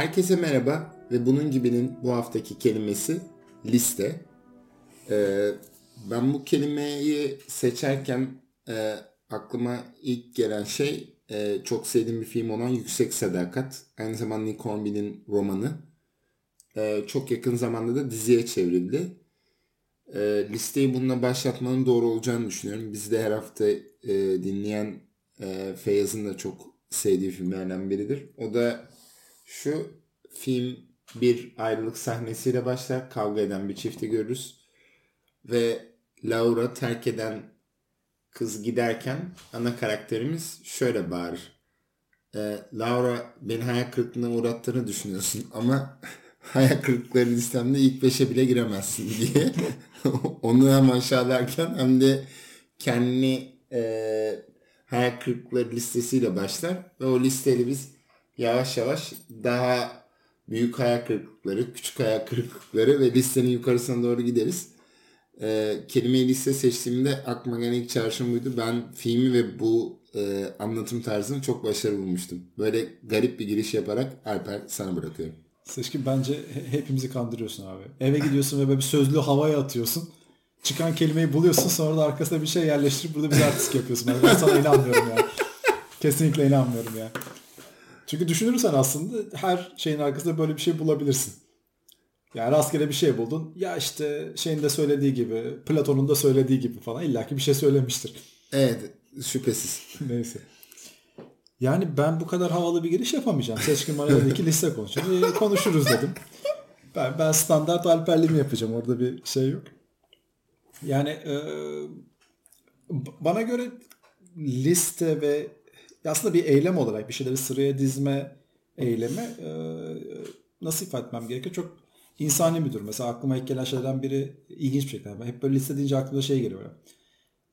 Herkese merhaba ve bunun gibinin bu haftaki kelimesi liste. Ee, ben bu kelimeyi seçerken e, aklıma ilk gelen şey e, çok sevdiğim bir film olan Yüksek Sadakat. Aynı zamanda Nick Hornby'nin romanı. E, çok yakın zamanda da diziye çevrildi. E, listeyi bununla başlatmanın doğru olacağını düşünüyorum. Biz de her hafta e, dinleyen e, Feyyaz'ın da çok sevdiği filmlerden biridir. O da şu film bir ayrılık sahnesiyle başlar. Kavga eden bir çifti görürüz. Ve Laura terk eden kız giderken ana karakterimiz şöyle bağırır. E, Laura beni hayal kırıklığına uğrattığını düşünüyorsun ama hayal kırıklıkları listemde ilk beşe bile giremezsin diye. Onu hem aşağılarken hem de kendini e, hayal kırıklıkları listesiyle başlar. Ve o listeyle biz yavaş yavaş daha büyük hayal kırıklıkları, küçük hayal kırıklıkları ve listenin yukarısına doğru gideriz. E, kelimeyi liste seçtiğimde aklıma gelen ilk çağrışım buydu. Ben filmi ve bu e, anlatım tarzını çok başarılı bulmuştum. Böyle garip bir giriş yaparak Alper sana bırakıyorum. Seçkin bence hepimizi kandırıyorsun abi. Eve gidiyorsun ve böyle bir sözlü havaya atıyorsun. Çıkan kelimeyi buluyorsun sonra da arkasına bir şey yerleştirip burada bir artistik yapıyorsun. Ben sana inanmıyorum ya. Kesinlikle inanmıyorum ya. Çünkü düşünürsen aslında her şeyin arkasında böyle bir şey bulabilirsin. Yani rastgele bir şey buldun. Ya işte şeyin de söylediği gibi, Platon'un da söylediği gibi falan illaki bir şey söylemiştir. Evet, şüphesiz. Neyse. Yani ben bu kadar havalı bir giriş yapamayacağım. Seçkin bana dedi ki liste konuşalım. E, konuşuruz dedim. Ben, ben standart alperliğimi yapacağım. Orada bir şey yok. Yani e, bana göre liste ve aslında bir eylem olarak bir şeyleri sıraya dizme eylemi e, nasıl ifade etmem gerekiyor? Çok insani bir durum. Mesela aklıma ilk gelen şeylerden biri ilginç bir şekilde. Hep böyle liste deyince aklıma şey geliyor.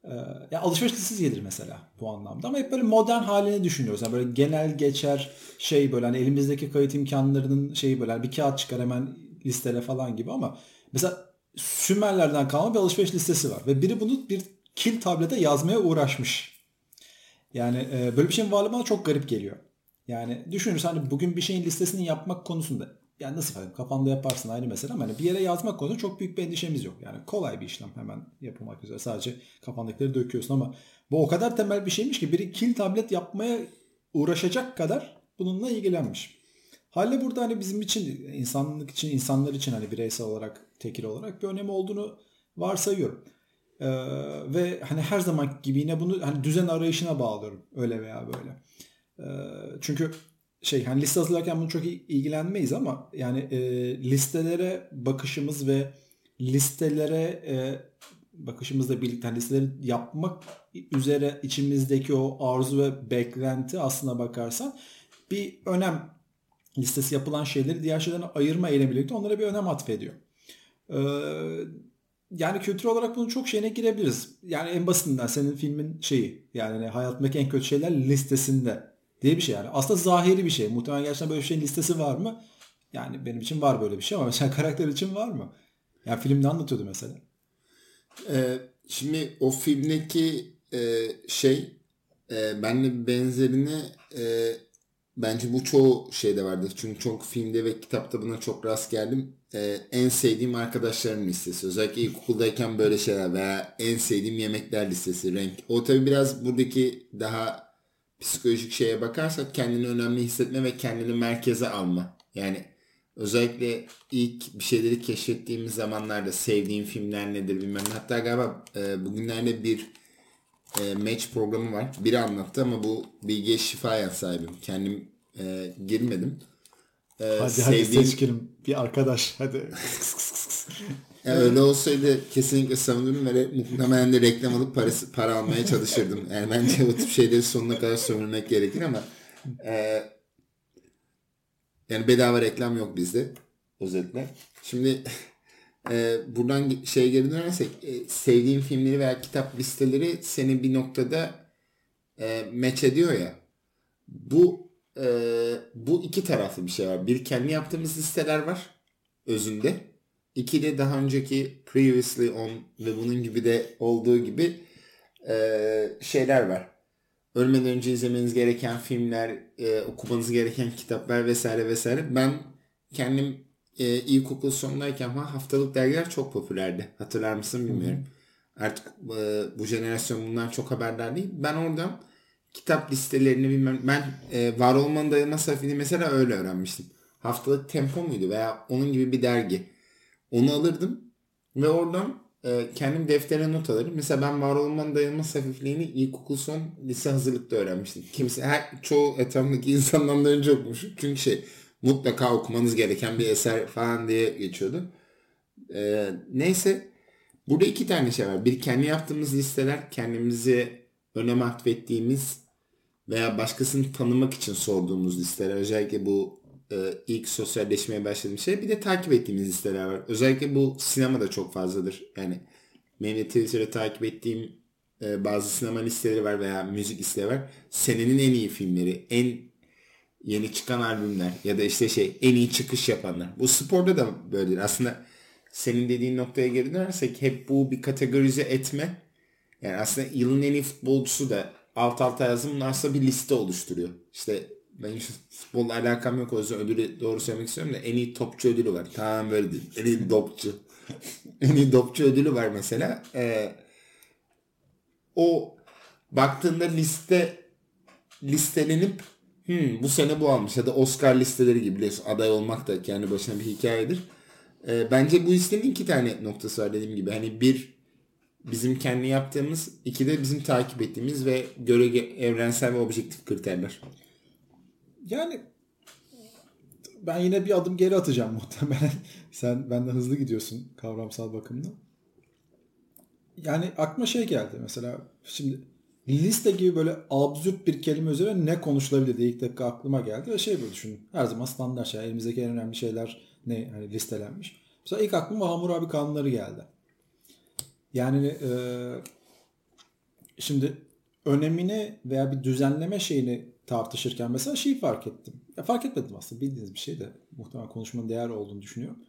Ee, ya alışveriş listesi gelir mesela bu anlamda ama hep böyle modern halini düşünüyoruz. Yani böyle genel geçer şey böyle hani elimizdeki kayıt imkanlarının şeyi böyle hani bir kağıt çıkar hemen listele falan gibi ama mesela Sümerlerden kalma bir alışveriş listesi var ve biri bunu bir kil tablete yazmaya uğraşmış. Yani e, böyle bir şeyin varlığı bana çok garip geliyor. Yani düşünürsen hani bugün bir şeyin listesini yapmak konusunda yani nasıl ifade kafanda yaparsın ayrı mesele ama hani bir yere yazmak konusunda çok büyük bir endişemiz yok. Yani kolay bir işlem hemen yapılmak üzere. Sadece kafandakileri döküyorsun ama bu o kadar temel bir şeymiş ki biri kil tablet yapmaya uğraşacak kadar bununla ilgilenmiş. Halle burada hani bizim için, insanlık için, insanlar için hani bireysel olarak, tekil olarak bir önemi olduğunu varsayıyorum. Ee, ve hani her zaman gibi yine bunu hani düzen arayışına bağlıyorum öyle veya böyle. Ee, çünkü şey hani liste hazırlarken bunu çok ilgilenmeyiz ama yani e, listelere bakışımız ve listelere e, bakışımızla birlikte hani listeleri yapmak üzere içimizdeki o arzu ve beklenti aslına bakarsan bir önem listesi yapılan şeyleri diğer şeylerden ayırma eylemi birlikte onlara bir önem atfediyor. Ee, yani kültür olarak bunun çok şeyine girebiliriz. Yani en basitinden senin filmin şeyi yani hani hayatımdaki en kötü şeyler listesinde diye bir şey yani. Aslında zahiri bir şey. Muhtemelen gerçekten böyle bir şeyin listesi var mı? Yani benim için var böyle bir şey ama mesela karakter için var mı? Yani filmde anlatıyordu mesela. Ee, şimdi o filmdeki e, şey e, benle benzerini e, bence bu çoğu şeyde vardır. Çünkü çok filmde ve kitapta buna çok rast geldim. Ee, en sevdiğim arkadaşlarım listesi. Özellikle ilkokuldayken böyle şeyler veya en sevdiğim yemekler listesi, renk. O tabi biraz buradaki daha psikolojik şeye bakarsak kendini önemli hissetme ve kendini merkeze alma. Yani özellikle ilk bir şeyleri keşfettiğimiz zamanlarda sevdiğim filmler nedir bilmem. Hatta galiba e, bugünlerde bir e, match programı var. Biri anlattı ama bu bilgiye şifayen sahibim. Kendim e, girmedim. E, hadi sevdiğim... hadi seçkilim bir arkadaş hadi. yani öyle olsaydı kesinlikle savunurum ve muhtemelen de reklam alıp parası, para almaya çalışırdım. Yani bence o tip şeyleri sonuna kadar sömürmek gerekir ama e, yani bedava reklam yok bizde özetle. Şimdi e, buradan şey geri dönersek e, sevdiğim filmleri veya kitap listeleri seni bir noktada e, meç ediyor ya. Bu e, bu iki taraflı bir şey var. Bir kendi yaptığımız listeler var özünde. İki de daha önceki previously on ve bunun gibi de olduğu gibi e, şeyler var. ölmeden önce izlemeniz gereken filmler, e, okumanız gereken kitaplar vesaire vesaire. Ben kendim e, ilkokul sonundayken falan haftalık dergiler çok popülerdi. Hatırlar mısın bilmiyorum. Hı-hı. Artık e, bu jenerasyon bundan çok haberdar değil. Ben oradan kitap listelerini bilmem. Ben e, Var Olmanın Dayanma Safini mesela öyle öğrenmiştim. Haftalık Tempo muydu veya onun gibi bir dergi. Onu alırdım ve oradan e, kendim deftere not alırım. Mesela ben var olmanın dayanılmaz hafifliğini ilkokul son lise hazırlıkta öğrenmiştim. Kimse, her, çoğu etrafındaki insandan da önce okumuşum. Çünkü şey mutlaka okumanız gereken bir eser falan diye geçiyordu. E, neyse burada iki tane şey var. Bir kendi yaptığımız listeler kendimizi önem atfettiğimiz veya başkasını tanımak için sorduğumuz listeler. Özellikle bu e, ilk sosyalleşmeye başladığım şey. Bir de takip ettiğimiz listeler var. Özellikle bu sinemada çok fazladır. Yani benim de Twitter'da takip ettiğim e, bazı sinema listeleri var veya müzik listeleri var. Senenin en iyi filmleri, en yeni çıkan albümler ya da işte şey en iyi çıkış yapanlar. Bu sporda da böyledir. Aslında senin dediğin noktaya geri dönersek hep bu bir kategorize etme. Yani aslında yılın en iyi futbolcusu da alt alta yazım aslında bir liste oluşturuyor. İşte ben hiç futbolla alakam yok o yüzden ödülü doğru söylemek istiyorum da en iyi topçu ödülü var. Tamam böyle değil. En iyi dopçu. en iyi dopçu ödülü var mesela. Ee, o baktığında liste listelenip hmm, bu sene bu almış ya da Oscar listeleri gibi biliyorsun aday olmak da kendi başına bir hikayedir. Ee, bence bu listenin iki tane noktası var dediğim gibi. Hani bir bizim kendi yaptığımız, iki de bizim takip ettiğimiz ve göre evrensel ve objektif kriterler. Yani ben yine bir adım geri atacağım muhtemelen. Sen benden hızlı gidiyorsun kavramsal bakımda. Yani aklıma şey geldi mesela şimdi liste gibi böyle absürt bir kelime üzerine ne konuşulabilir diye ilk dakika aklıma geldi ve şey böyle düşün. Her zaman standart şey. Elimizdeki en önemli şeyler ne hani listelenmiş. Mesela ilk aklıma Hammurabi kanunları geldi. Yani e, şimdi önemini veya bir düzenleme şeyini tartışırken mesela şeyi fark ettim. Ya fark etmedim aslında bildiğiniz bir şey de muhtemelen konuşmanın değer olduğunu düşünüyorum.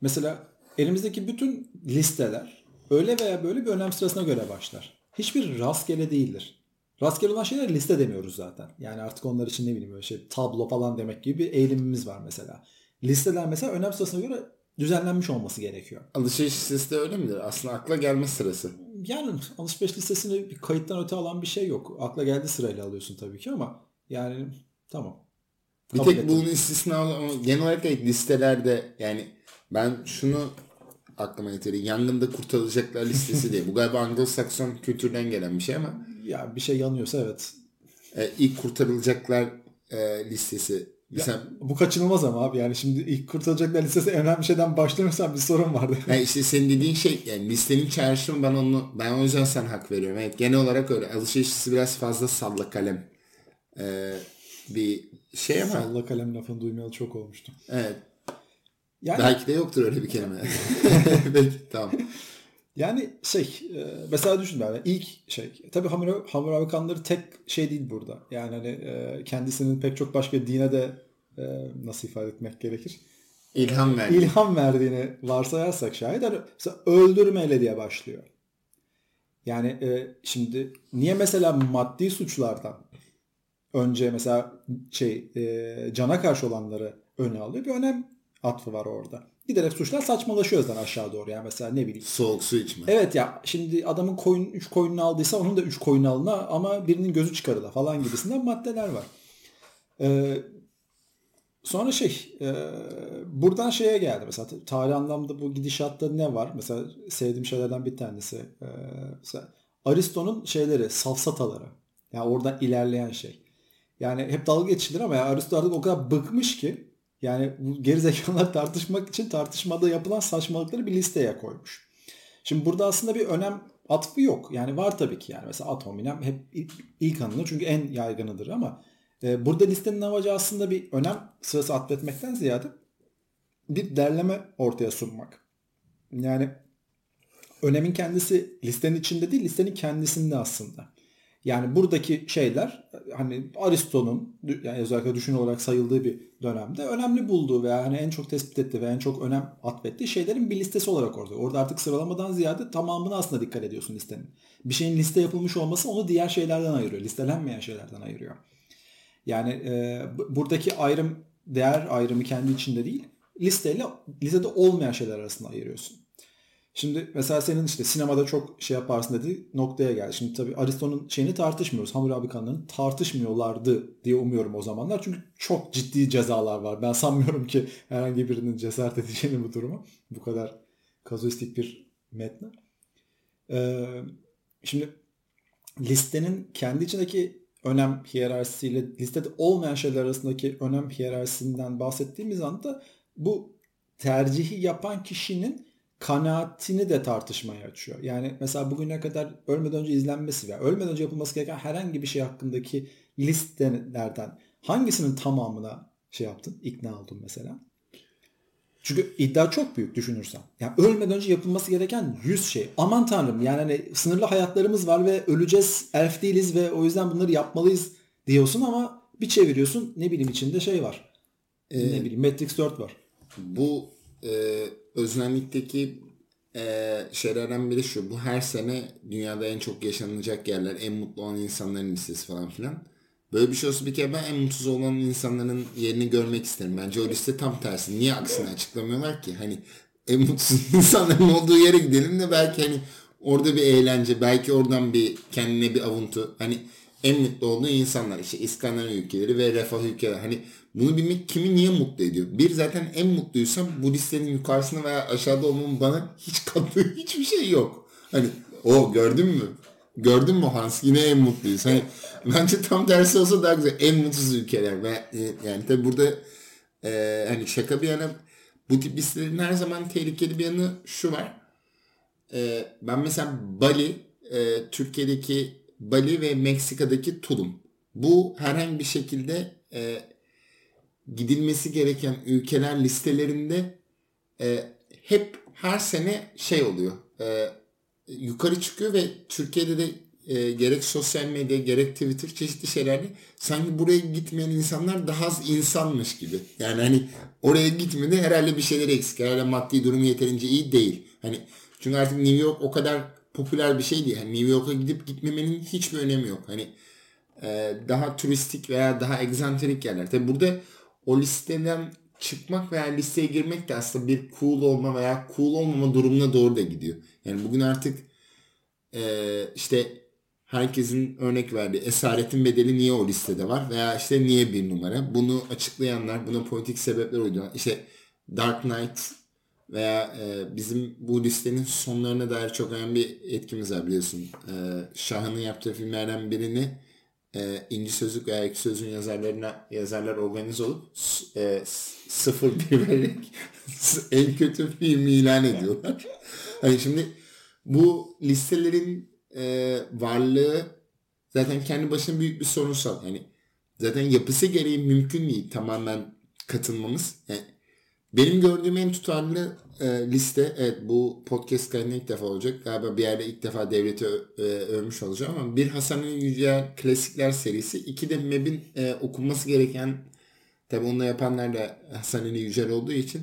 Mesela elimizdeki bütün listeler öyle veya böyle bir önem sırasına göre başlar. Hiçbir rastgele değildir. Rastgele olan şeyler liste demiyoruz zaten. Yani artık onlar için ne bileyim böyle şey tablo falan demek gibi bir eğilimimiz var mesela. Listeler mesela önem sırasına göre düzenlenmiş olması gerekiyor. Alışveriş listesi de öyle midir? Aslında akla gelme sırası. Yani alışveriş listesini bir kayıttan öte alan bir şey yok. Akla geldi sırayla alıyorsun tabii ki ama yani tamam. Bir tek ettim. bunun istisna ama genel olarak listelerde yani ben şunu aklıma getiriyor. Yangında kurtarılacaklar listesi diye. Bu galiba Anglo-Sakson kültürden gelen bir şey ama. Ya bir şey yanıyorsa evet. E, ilk kurtarılacaklar e, listesi. Ya, bu kaçınılmaz ama abi yani şimdi ilk kurtarılacaklar listesi önemli şeyden başlamıyorsan bir sorun vardı. Yani işte senin dediğin şey yani listenin çağrışımı ben onu ben o yüzden sen hak veriyorum. Evet genel olarak öyle alışveriş biraz fazla salla kalem e, bir şey ama. Salla kalem lafını duymayalı çok olmuştu. Evet. Yani, Belki de yoktur öyle bir kelime. Peki tamam. Yani şey e, mesela düşün yani ilk şey tabii Hammurabi, Hammurabi kanları tek şey değil burada. Yani hani e, kendisinin pek çok başka dine de e, nasıl ifade etmek gerekir? İlham verdiğini. İlham verdiğini varsayarsak şayet hani mesela öldürmeyle diye başlıyor. Yani şimdi niye mesela maddi suçlardan önce mesela şey e, cana karşı olanları öne alıyor. Bir önem atfı var orada. Giderek suçlar saçmalaşıyor zaten aşağı doğru. Yani mesela ne bileyim. Soğuk su içme. Evet ya şimdi adamın koyun 3 koyununu aldıysa onun da 3 koyunu alına ama birinin gözü çıkarıla falan gibisinden maddeler var. Ee, sonra şey e, buradan şeye geldi mesela tarih anlamda bu gidişatta ne var? Mesela sevdiğim şeylerden bir tanesi. E, mesela Aristo'nun şeyleri safsataları. Yani oradan ilerleyen şey. Yani hep dalga geçilir ama ya Aristo artık o kadar bıkmış ki yani bu gerizekalılar tartışmak için tartışmada yapılan saçmalıkları bir listeye koymuş. Şimdi burada aslında bir önem atfı yok. Yani var tabii ki yani mesela ad hominem hep ilk, ilk anılır çünkü en yaygınıdır ama e, burada listenin amacı aslında bir önem sırası atfetmekten ziyade bir derleme ortaya sunmak. Yani önemin kendisi listenin içinde değil listenin kendisinde aslında. Yani buradaki şeyler hani Aristo'nun yani özellikle düşün olarak sayıldığı bir dönemde önemli bulduğu veya hani en çok tespit ettiği veya en çok önem atfettiği şeylerin bir listesi olarak orada. Orada artık sıralamadan ziyade tamamını aslında dikkat ediyorsun listenin. Bir şeyin liste yapılmış olması onu diğer şeylerden ayırıyor. Listelenmeyen şeylerden ayırıyor. Yani e, buradaki ayrım değer ayrımı kendi içinde değil listeyle listede olmayan şeyler arasında ayırıyorsun. Şimdi mesela senin işte sinemada çok şey yaparsın dedi noktaya geldi. Şimdi tabii Aristo'nun şeyini tartışmıyoruz. Hammurabi kanlarını tartışmıyorlardı diye umuyorum o zamanlar. Çünkü çok ciddi cezalar var. Ben sanmıyorum ki herhangi birinin cesaret edeceğini bu durumu. Bu kadar kazuistik bir metne. Ee, şimdi listenin kendi içindeki önem hiyerarşisiyle listede olmayan şeyler arasındaki önem hiyerarşisinden bahsettiğimiz anda bu tercihi yapan kişinin kanaatini de tartışmaya açıyor. Yani mesela bugüne kadar ölmeden önce izlenmesi veya ölmeden önce yapılması gereken herhangi bir şey hakkındaki listelerden hangisinin tamamına şey yaptın, ikna oldun mesela? Çünkü iddia çok büyük düşünürsen. Yani ölmeden önce yapılması gereken 100 şey. Aman tanrım yani hani sınırlı hayatlarımız var ve öleceğiz, elf değiliz ve o yüzden bunları yapmalıyız diyorsun ama bir çeviriyorsun ne bileyim içinde şey var. Ee, ne bileyim Matrix 4 var. Bu e, öznellikteki e, şeylerden biri şu. Bu her sene dünyada en çok yaşanacak yerler, en mutlu olan insanların listesi falan filan. Böyle bir şey olsa bir kere ben en mutsuz olan insanların yerini görmek isterim. Bence o liste tam tersi. Niye aksini açıklamıyorlar ki? Hani en mutsuz insanların olduğu yere gidelim de belki hani orada bir eğlence, belki oradan bir kendine bir avuntu. Hani en mutlu olduğu insanlar işte İskandinav ülkeleri ve refah ülkeleri. Hani bunu bilmek kimi niye mutlu ediyor? Bir zaten en mutluysam bu listenin yukarısında veya aşağıda olmamın bana hiç kattığı hiçbir şey yok. Hani o gördün mü? Gördün mü Hans? Yine en mutluyuz. Hani bence tam tersi olsa daha güzel. En mutsuz ülkeler. Ve e, yani tabi burada e, hani şaka bir yana bu tip listelerin her zaman tehlikeli bir yanı şu var. E, ben mesela Bali e, Türkiye'deki Bali ve Meksika'daki Tulum. Bu herhangi bir şekilde e, gidilmesi gereken ülkeler listelerinde e, hep her sene şey oluyor. E, yukarı çıkıyor ve Türkiye'de de e, gerek sosyal medya gerek Twitter çeşitli şeylerde sanki buraya gitmeyen insanlar daha az insanmış gibi. Yani hani oraya gitmedi herhalde bir şeyler eksik. Herhalde maddi durum yeterince iyi değil. Hani çünkü artık New York o kadar popüler bir şey değil. Yani New York'a gidip gitmemenin hiçbir önemi yok. Hani e, daha turistik veya daha egzantrik yerler. Tabi burada o listeden çıkmak veya listeye girmek de aslında bir cool olma veya cool olmama durumuna doğru da gidiyor. Yani bugün artık e, işte herkesin örnek verdiği esaretin bedeli niye o listede var veya işte niye bir numara. Bunu açıklayanlar, buna politik sebepler uyduran işte Dark Knight veya e, bizim bu listenin sonlarına dair çok önemli etkimiz var biliyorsun. E, Şah'ın yaptığı filmlerden birini e, İnci Sözlük veya Ekşi Sözlük'ün yazarlarına yazarlar organize olup e, sıfır bir vererek en kötü film ilan ediyorlar. Hani şimdi bu listelerin e, varlığı zaten kendi başına büyük bir sorunsal. Yani zaten yapısı gereği mümkün değil tamamen katılmamız. Yani benim gördüğüm en tutarlı e, liste evet bu podcast kaydında ilk defa olacak. Galiba bir yerde ilk defa devleti e, övmüş olacağım ama bir Hasan Ali Yücel klasikler serisi. iki de MEB'in e, okunması gereken tabi onu yapanlar da Hasan Ali Yücel olduğu için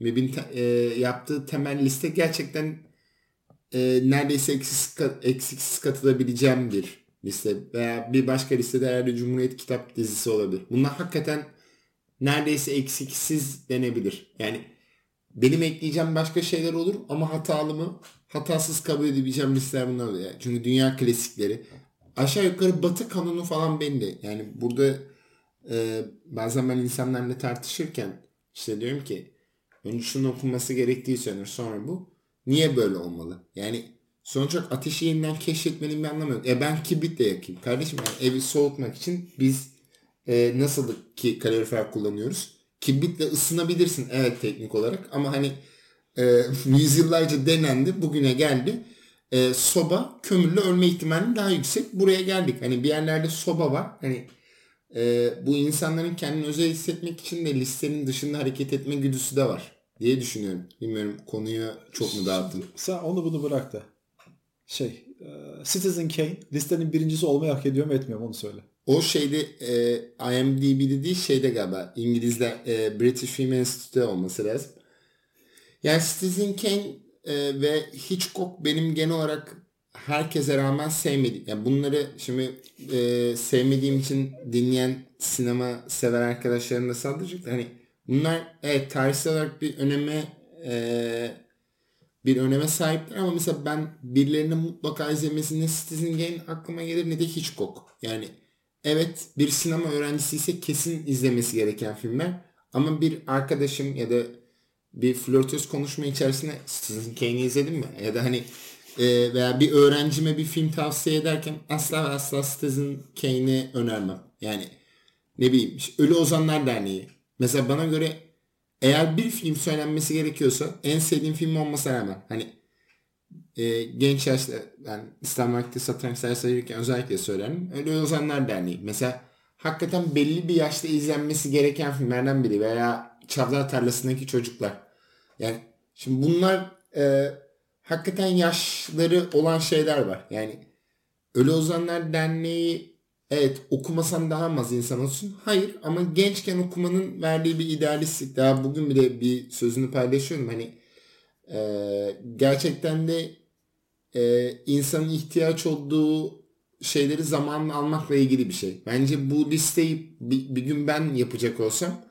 MEB'in e, yaptığı temel liste gerçekten e, neredeyse eksiksiz, eksiksiz katılabileceğim bir liste. Veya bir başka listede herhalde Cumhuriyet Kitap dizisi olabilir. Bunlar hakikaten neredeyse eksiksiz denebilir. Yani benim ekleyeceğim başka şeyler olur ama hatalı mı? Hatasız kabul edebileceğim listeler bunlar oluyor. Çünkü dünya klasikleri. Aşağı yukarı batı kanunu falan belli. Yani burada e, bazen ben insanlarla tartışırken işte diyorum ki önce şunu okunması gerektiği söylenir sonra bu. Niye böyle olmalı? Yani sonuç olarak ateşi yeniden keşfetmenin bir anlamı yok. E ben kibritle yakayım. Kardeşim yani evi soğutmak için biz e, nasıl ki kalorifer kullanıyoruz? Kibritle ısınabilirsin evet teknik olarak ama hani e, yüzyıllarca denendi bugüne geldi. E, soba kömürle ölme ihtimali daha yüksek. Buraya geldik. Hani bir yerlerde soba var. Hani e, bu insanların kendini özel hissetmek için de listenin dışında hareket etme güdüsü de var diye düşünüyorum. Bilmiyorum konuyu çok mu dağıttım? Sen onu bunu bırak da. Şey e, Citizen Kane listenin birincisi olmayı hak ediyor mu etmiyor mu onu söyle. O şeyde e, IMDb'de değil şeyde galiba İngilizler e, British Film Institute'de olması lazım. Yani Citizen Kane e, ve Hitchcock benim genel olarak herkese rağmen sevmediğim. Yani bunları şimdi e, sevmediğim için dinleyen sinema sever arkadaşlarım da saldıracak. Hani bunlar evet tarihsel olarak bir öneme e, bir öneme sahipler ama mesela ben birilerinin mutlaka izlemesinde Citizen Kane aklıma gelir ne de Hitchcock. Yani evet bir sinema öğrencisi ise kesin izlemesi gereken filmler ama bir arkadaşım ya da bir flörtöz konuşma içerisinde Citizen Kane'i izledin mi? Ya da hani e, veya bir öğrencime bir film tavsiye ederken asla ve asla Citizen Kane'i önermem. Yani ne bileyim Ölü Ozanlar Derneği. Mesela bana göre eğer bir film söylenmesi gerekiyorsa en sevdiğim film olmasına rağmen hani e, genç yaşta ben İstanbul'da satranç dersi verirken özellikle söylerim. Ölü Ozanlar Derneği. Mesela hakikaten belli bir yaşta izlenmesi gereken filmlerden biri veya Çavdar Tarlası'ndaki çocuklar. Yani şimdi bunlar e, hakikaten yaşları olan şeyler var. Yani Ölü Ozanlar Derneği evet okumasan daha az insan olsun. Hayır ama gençken okumanın verdiği bir idealistlik. Daha bugün bile bir sözünü paylaşıyorum. Hani e, gerçekten de e, insanın ihtiyaç olduğu şeyleri zamanla almakla ilgili bir şey. Bence bu listeyi bir, bir gün ben yapacak olsam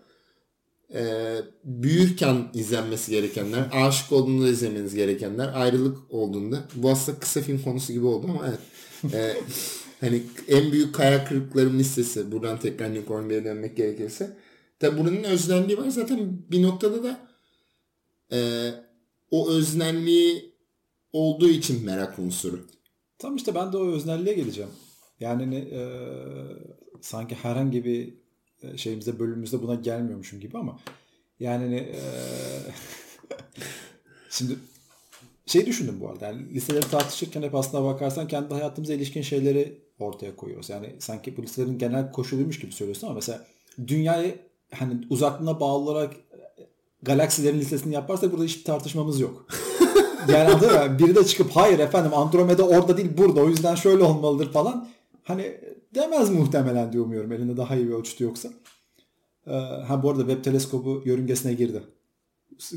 e, büyürken izlenmesi gerekenler, aşık olduğunda izlemeniz gerekenler, ayrılık olduğunda. Bu aslında kısa film konusu gibi oldu ama evet. E, hani en büyük kaya kırıklarım listesi. Buradan tekrar Nick Hornby'ye dönmek gerekirse. Tabi buranın öznelliği var. Zaten bir noktada da e, o öznelliği olduğu için merak unsuru. Tam işte ben de o öznelliğe geleceğim. Yani e, sanki herhangi bir e, şeyimizde bölümümüzde buna gelmiyormuşum gibi ama yani e, şimdi şey düşündüm bu arada. Yani listeleri tartışırken hep aslına bakarsan kendi hayatımıza ilişkin şeyleri ortaya koyuyoruz. Yani sanki bu listelerin genel koşuluymuş gibi söylüyorsun ama mesela dünyayı hani uzaklığına bağlı olarak galaksilerin listesini yaparsak burada hiçbir tartışmamız yok. yani anladın mı? Biri de çıkıp hayır efendim Andromeda orada değil burada o yüzden şöyle olmalıdır falan. Hani demez muhtemelen diye umuyorum elinde daha iyi bir ölçütü yoksa. Ee, ha bu arada web teleskobu yörüngesine girdi.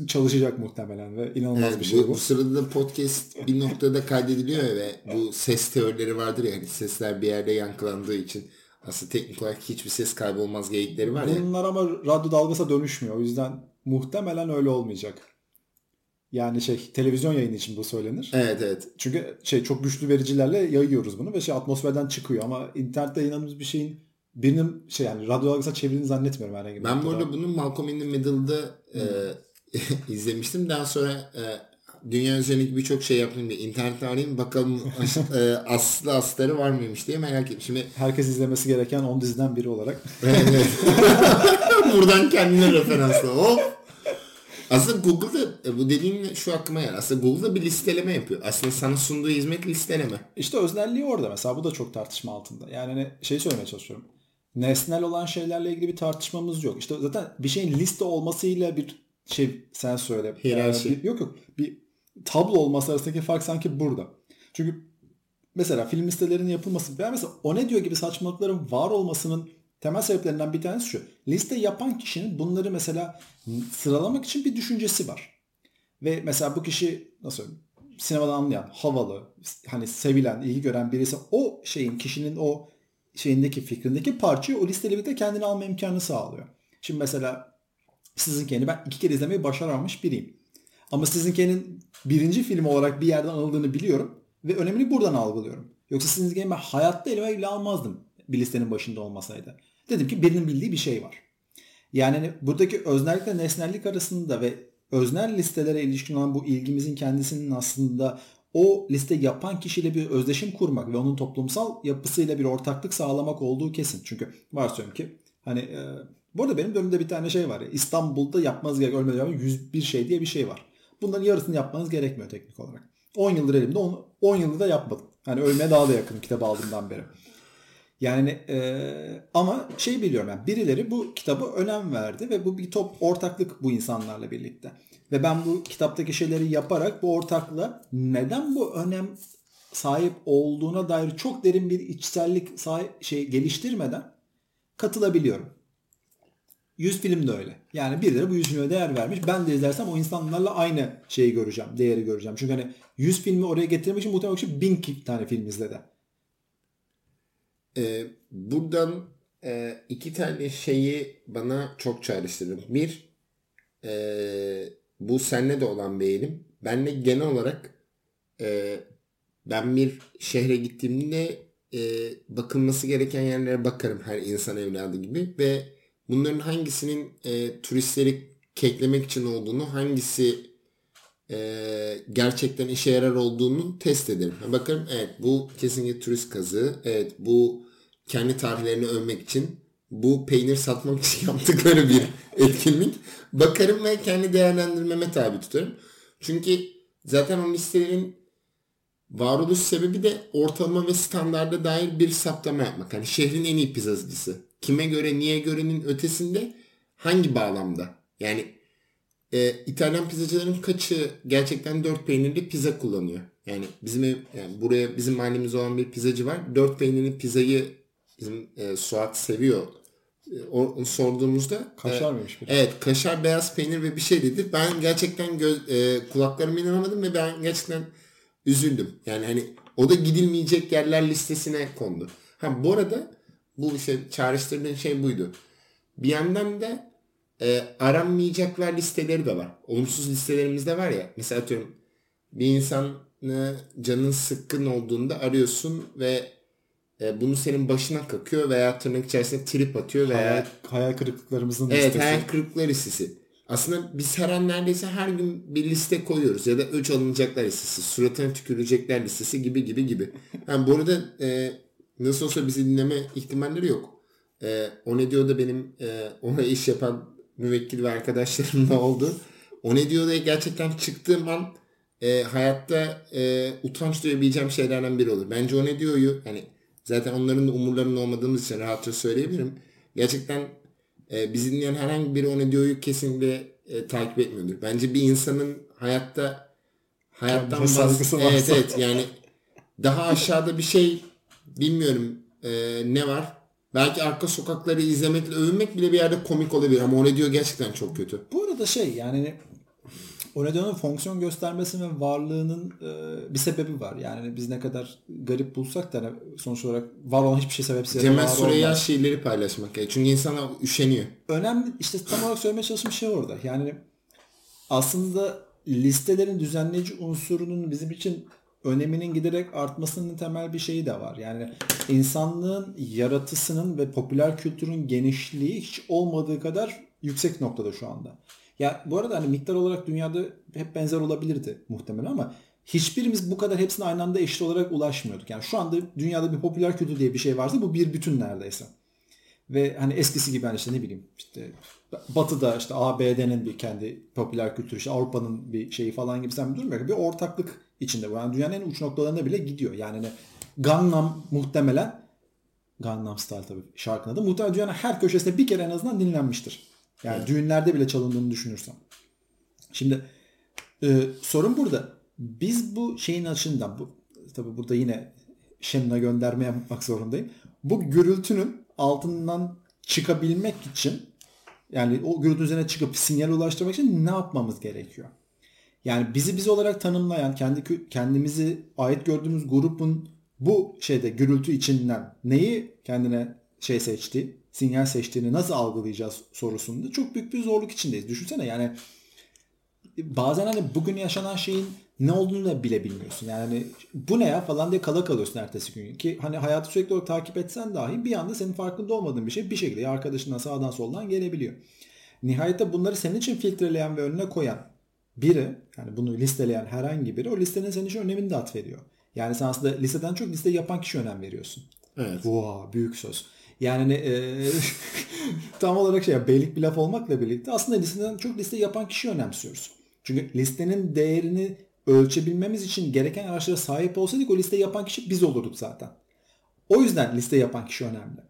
Çalışacak muhtemelen ve inanılmaz evet, bir şey bu. Bu sırada da podcast bir noktada kaydediliyor ve bu ses teorileri vardır ya hani sesler bir yerde yankılandığı için aslında teknik olarak hiçbir ses kaybolmaz geyikleri var ya. Bunlar ama radyo dalgası dönüşmüyor. O yüzden muhtemelen öyle olmayacak. Yani şey televizyon yayını için bu söylenir. Evet evet. Çünkü şey çok güçlü vericilerle yayıyoruz bunu ve şey atmosferden çıkıyor ama internette yayınladığımız bir şeyin birinin şey yani radyo dalgasına çevirdiğini zannetmiyorum herhangi bir Ben bu arada bunu Malcolm in the Middle'da e, izlemiştim. Daha sonra e, dünya üzerindeki birçok şey yaptım diye internette arayayım bakalım e, aslı astarı var mıymış diye merak ettim. Şimdi herkes izlemesi gereken 10 diziden biri olarak. Buradan kendine referansla. Hop. Aslında Google'da e, bu dediğin şu aklıma yer. Aslında Google'da bir listeleme yapıyor. Aslında sana sunduğu hizmet listeleme. İşte öznelliği orada mesela. Bu da çok tartışma altında. Yani hani şey söylemeye çalışıyorum. Nesnel olan şeylerle ilgili bir tartışmamız yok. İşte zaten bir şeyin liste olmasıyla bir şey sen söyle. Hiyerarşi. Yani bir, yok yok. Bir tablo olması arasındaki fark sanki burada. Çünkü mesela film listelerinin yapılması veya mesela o ne diyor gibi saçmalıkların var olmasının temel sebeplerinden bir tanesi şu. Liste yapan kişinin bunları mesela sıralamak için bir düşüncesi var. Ve mesela bu kişi nasıl sinemadan anlayan, havalı, hani sevilen, ilgi gören birisi o şeyin, kişinin o şeyindeki fikrindeki parçayı o listeyle birlikte kendine alma imkanı sağlıyor. Şimdi mesela sizinkini ben iki kere izlemeyi başaramamış biriyim. Ama sizinkinin birinci film olarak bir yerden anıldığını biliyorum ve önemini buradan algılıyorum. Yoksa sizinkini ben hayatta elime bile almazdım bir listenin başında olmasaydı. Dedim ki birinin bildiği bir şey var. Yani hani buradaki öznellikle nesnellik arasında ve öznel listelere ilişkin olan bu ilgimizin kendisinin aslında o liste yapan kişiyle bir özdeşim kurmak ve onun toplumsal yapısıyla bir ortaklık sağlamak olduğu kesin. Çünkü varsayıyorum ki hani e, bu arada benim dönemde bir tane şey var ya İstanbul'da yapmanız gereken ölmeden 101 şey diye bir şey var. Bunların yarısını yapmanız gerekmiyor teknik olarak. 10 yıldır elimde 10, 10 yıldır da yapmadım. Hani ölmeye daha da yakın kitabı aldığımdan beri. Yani e, ama şey biliyorum yani birileri bu kitaba önem verdi ve bu bir top ortaklık bu insanlarla birlikte. Ve ben bu kitaptaki şeyleri yaparak bu ortaklığa neden bu önem sahip olduğuna dair çok derin bir içsellik sahip, şey geliştirmeden katılabiliyorum. 100 film de öyle. Yani birileri bu 100 filme değer vermiş. Ben de izlersem o insanlarla aynı şeyi göreceğim. Değeri göreceğim. Çünkü hani 100 filmi oraya getirmek için muhtemelen kişi 1000 tane film izledi. Ee, buradan e, iki tane şeyi bana çok çağrıştırdı. Bir, e, bu senle de olan bir eğilim. Benle genel olarak e, ben bir şehre gittiğimde e, bakılması gereken yerlere bakarım her insan evladı gibi ve bunların hangisinin e, turistleri keklemek için olduğunu, hangisi e, gerçekten işe yarar olduğunu test ederim. Bakarım evet bu kesinlikle turist kazığı, evet bu kendi tarihlerini övmek için, bu peynir satmak için yaptıkları bir etkinlik. Bakarım ve kendi değerlendirmeme tabi tutarım. Çünkü zaten o listelerin varoluş sebebi de ortalama ve standarda dair bir saptama yapmak. Hani şehrin en iyi pizzacısı. Kime göre, niye görenin ötesinde hangi bağlamda? Yani e, İtalyan pizzacıların kaçı gerçekten dört peynirli pizza kullanıyor? Yani bizim ev, yani buraya bizim mahallemiz olan bir pizzacı var. Dört peynirli pizzayı bizim e, Suat seviyor. E, onu sorduğumuzda kaşar e, mıymış? Evet, kaşar, beyaz peynir ve bir şey dedi. Ben gerçekten göz, e, kulaklarıma inanamadım ve ben gerçekten üzüldüm. Yani hani o da gidilmeyecek yerler listesine kondu. Ha bu arada bu işte çağrıştırdığın şey buydu. Bir yandan da e, aranmayacaklar listeleri de var. Olumsuz listelerimiz de var ya. Mesela atıyorum bir insanı canın sıkkın olduğunda arıyorsun ve e, bunu senin başına kakıyor veya tırnak içerisinde trip atıyor veya hayal, hayal kırıklıklarımızın evet, listesi. Evet hayal kırıklıkları listesi. Aslında biz her an neredeyse her gün bir liste koyuyoruz ya da öç alınacaklar listesi, suratına tükürülecekler listesi gibi gibi gibi. Yani bu arada e, nasıl olsa bizi dinleme ihtimalleri yok. E, o ne diyor da benim e, ona iş yapan müvekkil ve arkadaşlarım da oldu. O ne diyor da gerçekten çıktığım an e, hayatta e, utanç duyabileceğim şeylerden biri olur. Bence o ne diyor'yu hani zaten onların da umurlarında olmadığımız için rahatça söyleyebilirim. Gerçekten e, bizi dinleyen herhangi biri o ne diyor'yu kesinlikle e, takip etmiyordur. Bence bir insanın hayatta hayattan bahs- evet evet yani daha aşağıda bir şey bilmiyorum e, ne var. Belki arka sokakları izlemekle övünmek bile bir yerde komik olabilir ama o ne diyor gerçekten çok kötü. Bu arada şey yani Onedo'nun fonksiyon göstermesi ve varlığının e, bir sebebi var. Yani biz ne kadar garip bulsak da hani sonuç olarak var olan hiçbir şey sebepsiz. Cemal Süreyya şiirleri paylaşmak. Yani. Çünkü insanlar üşeniyor. Önemli işte tam olarak söylemeye çalıştığım şey orada. Yani aslında listelerin düzenleyici unsurunun bizim için öneminin giderek artmasının temel bir şeyi de var. Yani insanlığın yaratısının ve popüler kültürün genişliği hiç olmadığı kadar yüksek noktada şu anda. Ya bu arada hani miktar olarak dünyada hep benzer olabilirdi muhtemelen ama hiçbirimiz bu kadar hepsine aynı anda eşit olarak ulaşmıyorduk. Yani şu anda dünyada bir popüler kültür diye bir şey varsa bu bir bütün neredeyse. Ve hani eskisi gibi hani işte ne bileyim işte Batı'da işte ABD'nin bir kendi popüler kültürü işte Avrupa'nın bir şeyi falan gibi sen bir durum. Bir ortaklık içinde. Yani dünyanın en uç noktalarına bile gidiyor. Yani hani Gangnam muhtemelen Gangnam Style tabii şarkının adı. Muhtemelen dünyanın her köşesinde bir kere en azından dinlenmiştir. Yani evet. düğünlerde bile çalındığını düşünürsem. Şimdi e, sorun burada. Biz bu şeyin açından bu tabii burada yine Şem'ine gönderme yapmak zorundayım. Bu gürültünün altından çıkabilmek için yani o gürültü üzerine çıkıp sinyal ulaştırmak için ne yapmamız gerekiyor? Yani bizi biz olarak tanımlayan, kendi kendimizi ait gördüğümüz grubun bu şeyde gürültü içinden neyi kendine şey seçti, sinyal seçtiğini nasıl algılayacağız sorusunda çok büyük bir zorluk içindeyiz. Düşünsene yani bazen hani bugün yaşanan şeyin ne olduğunu da bile bilmiyorsun. Yani hani bu ne ya falan diye kala kalıyorsun ertesi gün. Ki hani hayatı sürekli olarak takip etsen dahi bir anda senin farkında olmadığın bir şey bir şekilde arkadaşından sağdan soldan gelebiliyor. Nihayette bunları senin için filtreleyen ve önüne koyan biri yani bunu listeleyen herhangi biri o listenin senin için önemini de atfediyor. Yani sen aslında listeden çok liste yapan kişi önem veriyorsun. Evet. Wow, büyük söz. Yani ne, e, tam olarak şey beylik bir laf olmakla birlikte aslında listeden çok liste yapan kişi önemsiyoruz. Çünkü listenin değerini ölçebilmemiz için gereken araçlara sahip olsaydık o listeyi yapan kişi biz olurduk zaten. O yüzden liste yapan kişi önemli.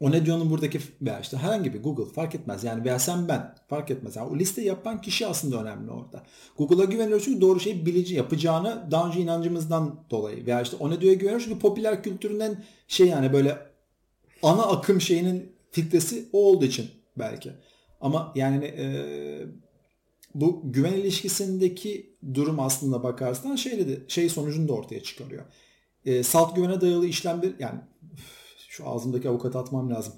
O ne diyor'nun buradaki veya işte herhangi bir Google fark etmez. Yani veya sen ben fark etmez. Yani o listeyi yapan kişi aslında önemli orada. Google'a güveniyoruz çünkü doğru şeyi bilici yapacağını daha önce inancımızdan dolayı. Veya işte o ne diyor'a güveniyoruz çünkü popüler kültüründen şey yani böyle ana akım şeyinin filtresi o olduğu için belki. Ama yani e, bu güven ilişkisindeki durum aslında bakarsan şeyle de şey sonucunu da ortaya çıkarıyor. E, salt güvene dayalı işlemler yani şu ağzımdaki avukatı atmam lazım.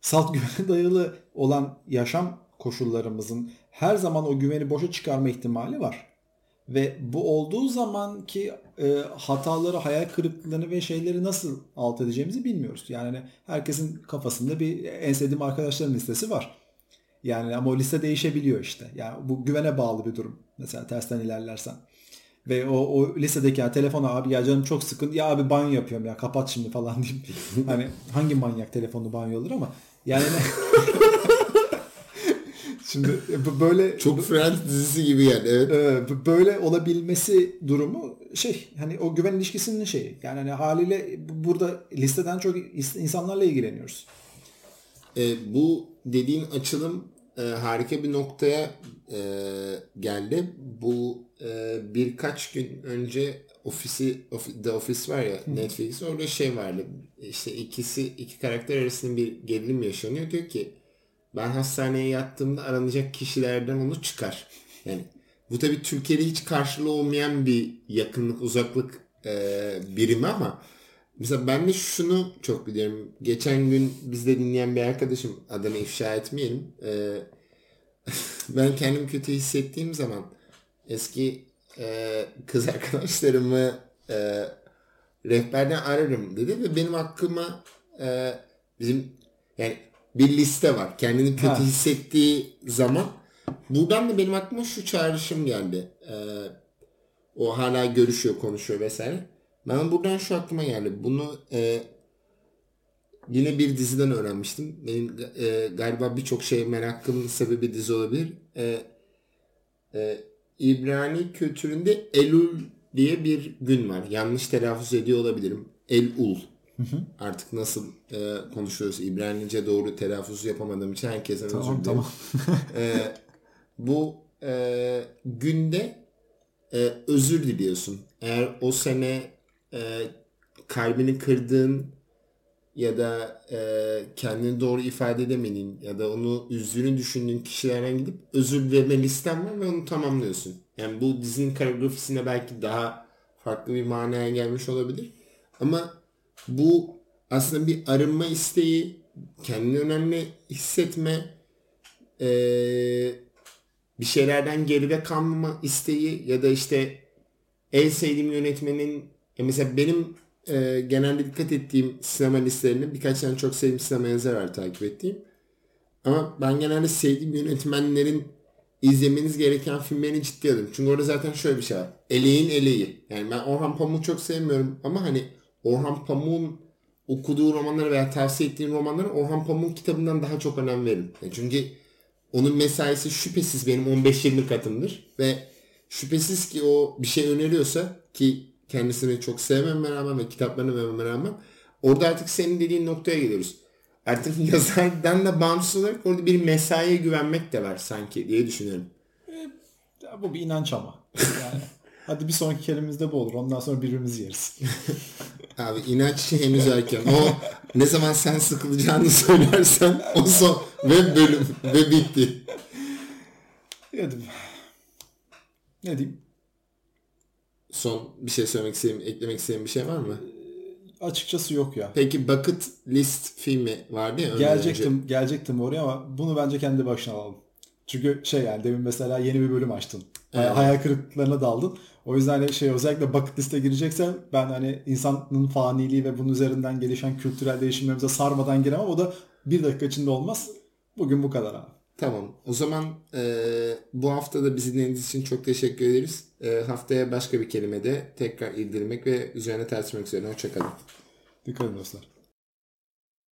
Salt güvene dayalı olan yaşam koşullarımızın her zaman o güveni boşa çıkarma ihtimali var. Ve bu olduğu zaman ki e, hataları, hayal kırıklıklarını ve şeyleri nasıl alt edeceğimizi bilmiyoruz. Yani hani herkesin kafasında bir en sevdiğim arkadaşların listesi var. Yani ama o liste değişebiliyor işte. Yani bu güvene bağlı bir durum. Mesela tersten ilerlersen. Ve o, o lisedeki yani telefona abi ya canım çok sıkın ya abi banyo yapıyorum ya kapat şimdi falan diyeyim. hani hangi manyak telefonlu banyo olur ama yani Şimdi böyle çok Friends dizisi gibi yani evet. E, böyle olabilmesi durumu şey hani o güven ilişkisinin şeyi. Yani hani haliyle burada listeden çok insanlarla ilgileniyoruz. E, bu dediğin açılım e, harika bir noktaya e, geldi. Bu e, birkaç gün önce ofisi The Office var ya Netflix orada şey vardı. İşte ikisi iki karakter arasında bir gerilim yaşanıyor. Diyor ki ben hastaneye yattığımda aranacak kişilerden onu çıkar. Yani bu tabii Türkiye'de hiç karşılığı olmayan bir yakınlık uzaklık e, birimi ama mesela ben de şunu çok biliyorum. Geçen gün bizde dinleyen bir arkadaşım adını ifşa etmeyelim. E, ben kendimi kötü hissettiğim zaman eski e, kız arkadaşlarımı e, rehberden ararım dedi ve benim aklıma e, bizim yani bir liste var. Kendini kötü ha. hissettiği zaman buradan da benim aklıma şu çağrışım geldi. E, o hala görüşüyor, konuşuyor vesaire. Ben buradan şu aklıma geldi. Bunu e, yine bir diziden öğrenmiştim. Benim e, galiba birçok şey merakımın sebebi dizi olabilir. E, e, İbrani kültüründe Elul diye bir gün var. Yanlış telaffuz ediyor olabilirim. Elul. Artık nasıl e, konuşuyoruz İbranice doğru telaffuz yapamadığım için herkese tamam, özür dilerim. Tamam. e, bu e, günde e, özür diliyorsun. Eğer o sene e, kalbini kırdığın ya da e, kendini doğru ifade edemediğin ya da onu üzdüğünü düşündüğün kişilerden gidip özür dileme listen var ve onu tamamlıyorsun. Yani bu dizinin koreografisine belki daha farklı bir manaya gelmiş olabilir. Ama bu aslında bir arınma isteği, kendini önemli hissetme, e, bir şeylerden geride kalmama isteği ya da işte en sevdiğim yönetmenin ya mesela benim e, genelde dikkat ettiğim sinema listelerinde birkaç tane çok sevdiğim sinema yazarı var takip ettiğim. Ama ben genelde sevdiğim yönetmenlerin izlemeniz gereken filmlerini ciddi alıyorum. Çünkü orada zaten şöyle bir şey var. Eleğin eleği. Yani ben Orhan Pamuk'u çok sevmiyorum ama hani Orhan Pamuk'un okuduğu romanları veya tavsiye ettiğim romanları Orhan Pamuk'un kitabından daha çok önem veririm. Yani çünkü onun mesaisi şüphesiz benim 15-20 katımdır ve şüphesiz ki o bir şey öneriyorsa ki kendisini çok sevmeme rağmen ve kitaplarını vermeme rağmen orada artık senin dediğin noktaya geliyoruz. Artık yazardan da bağımsız olarak orada bir mesaiye güvenmek de var sanki diye düşünüyorum. E, bu bir inanç ama. Yani Hadi bir sonraki kelimemizde bu olur. Ondan sonra birbirimizi yeriz. Abi inanç henüz erken. O ne zaman sen sıkılacağını söylersen o son ve bölüm ve bitti. Ne diyeyim? Son bir şey söylemek istediğim, eklemek istediğim bir şey var mı? Ee, açıkçası yok ya. Peki Bucket List filmi vardı ya. Gelecektim, önce. gelecektim oraya ama bunu bence kendi başına alalım. Çünkü şey yani demin mesela yeni bir bölüm açtın. Evet. Hayal kırıklıklarına daldın. O yüzden hani şey özellikle bucket liste gireceksen ben hani insanın faniliği ve bunun üzerinden gelişen kültürel değişimlerimize sarmadan giremem. O da bir dakika içinde olmaz. Bugün bu kadar abi. Tamam. O zaman e, bu hafta da bizi dinlediğiniz için çok teşekkür ederiz. E, haftaya başka bir kelimede tekrar irdirmek ve üzerine tartışmak üzere. Hoşçakalın. Dikkat edin dostlar.